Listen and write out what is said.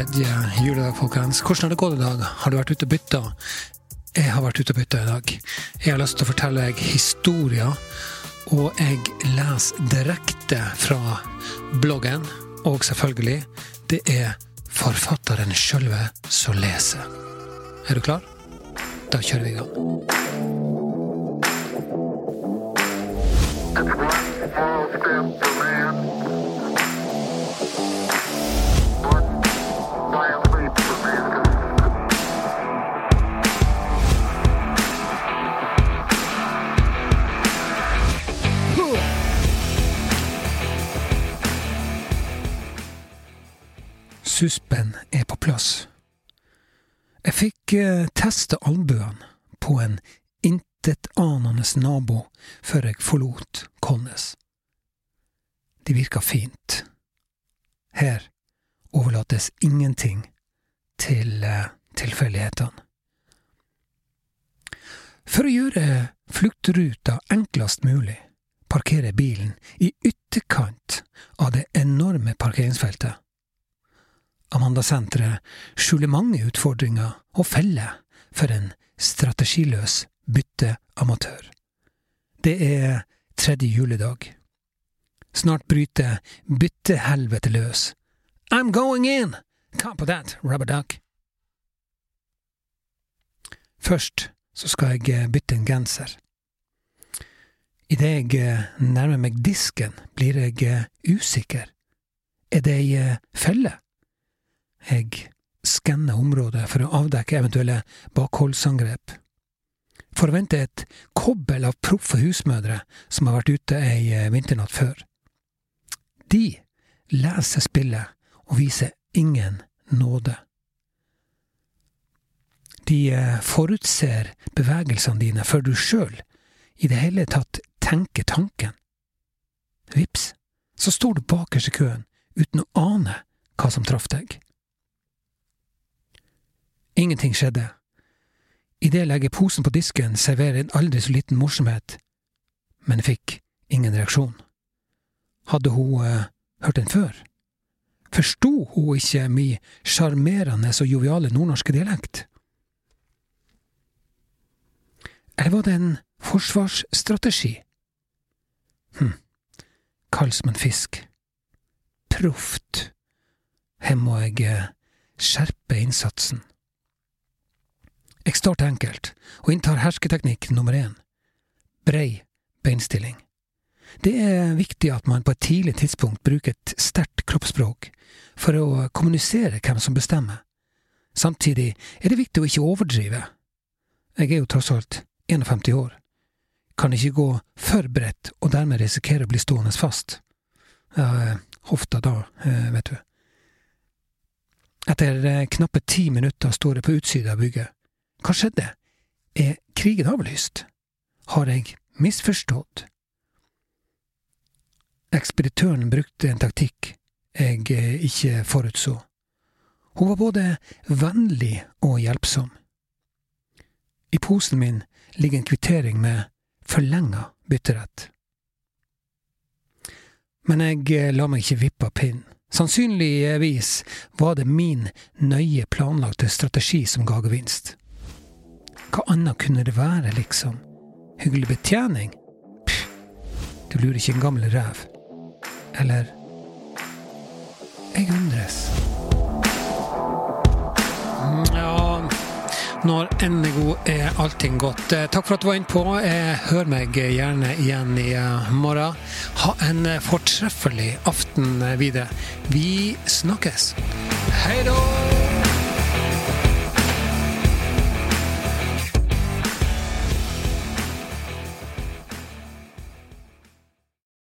tredje juledag, folkens. Hvordan har det gått i dag? Har du vært ute og bytta? Jeg har vært ute og bytta i dag. Jeg har lyst til å fortelle deg historier, og jeg leser direkte fra bloggen. Og selvfølgelig, det er forfatteren sjølve som leser. Er du klar? Da kjører vi i gang. It's one small step for man, Suspen er på plass. Jeg fikk eh, teste albuene på en intetanende nabo før jeg forlot Kolnes. De virka fint. Her overlates ingenting til eh, tilfeldighetene. For å gjøre fluktruta enklest mulig, parkerer bilen i ytterkant av det enorme parkeringsfeltet. Amanda-senteret skjuler mange utfordringer og feller for en strategiløs bytteamatør. Det er tredje juledag. Snart bryter byttehelvetet løs. I'm going in! Cop that, rubber duck. Først så skal jeg eh, bytte en genser. Idet jeg eh, nærmer meg disken, blir jeg eh, usikker. Er det ei felle? Jeg skanner området for å avdekke eventuelle bakholdsangrep. Forventer et kobbel av proffe husmødre som har vært ute ei eh, vinternatt før. De leser spillet og viser ingen nåde. De eh, forutser bevegelsene dine før du sjøl i det hele tatt tenker tanken. Vips, så står du bakerst i køen uten å ane hva som traff deg. Ingenting skjedde. Idet jeg legger posen på disken, serverer en aldri så liten morsomhet, men fikk ingen reaksjon. Hadde hun eh, hørt den før? Forsto hun ikke min sjarmerende og joviale nordnorske dialekt? Eller var det en forsvarsstrategi? Hm, kald som en fisk. Proft. Her må jeg eh, skjerpe innsatsen. Jeg starter enkelt, og inntar hersketeknikk nummer én. Brei beinstilling. Det er viktig at man på et tidlig tidspunkt bruker et sterkt kroppsspråk for å kommunisere hvem som bestemmer. Samtidig er det viktig å ikke overdrive. Jeg er jo tross alt 51 år. Kan ikke gå for bredt og dermed risikere å bli stående fast. Ja, eh, hofta da, eh, vet du. Etter eh, knappe ti minutter står jeg på utsida av bygget. Hva skjedde? Er krigen avlyst? Har jeg misforstått? Ekspeditøren brukte en taktikk jeg eh, ikke forutså. Hun var både vennlig og hjelpsom. I posen min ligger en kvittering med forlenga bytterett. Men jeg eh, la meg ikke vippe av pinnen. Sannsynligvis var det min nøye planlagte strategi som ga gevinst. Hva annet kunne det være, liksom? Hyggelig betjening? Pff, du lurer ikke en gammel ræv. Eller Jeg undres. Ja, når enden er god, er allting godt. Eh, Takk for at du var innpå. Eh, Hør meg gjerne igjen i eh, morgen. Ha en fortreffelig aften videre. Vi snakkes. Hei da!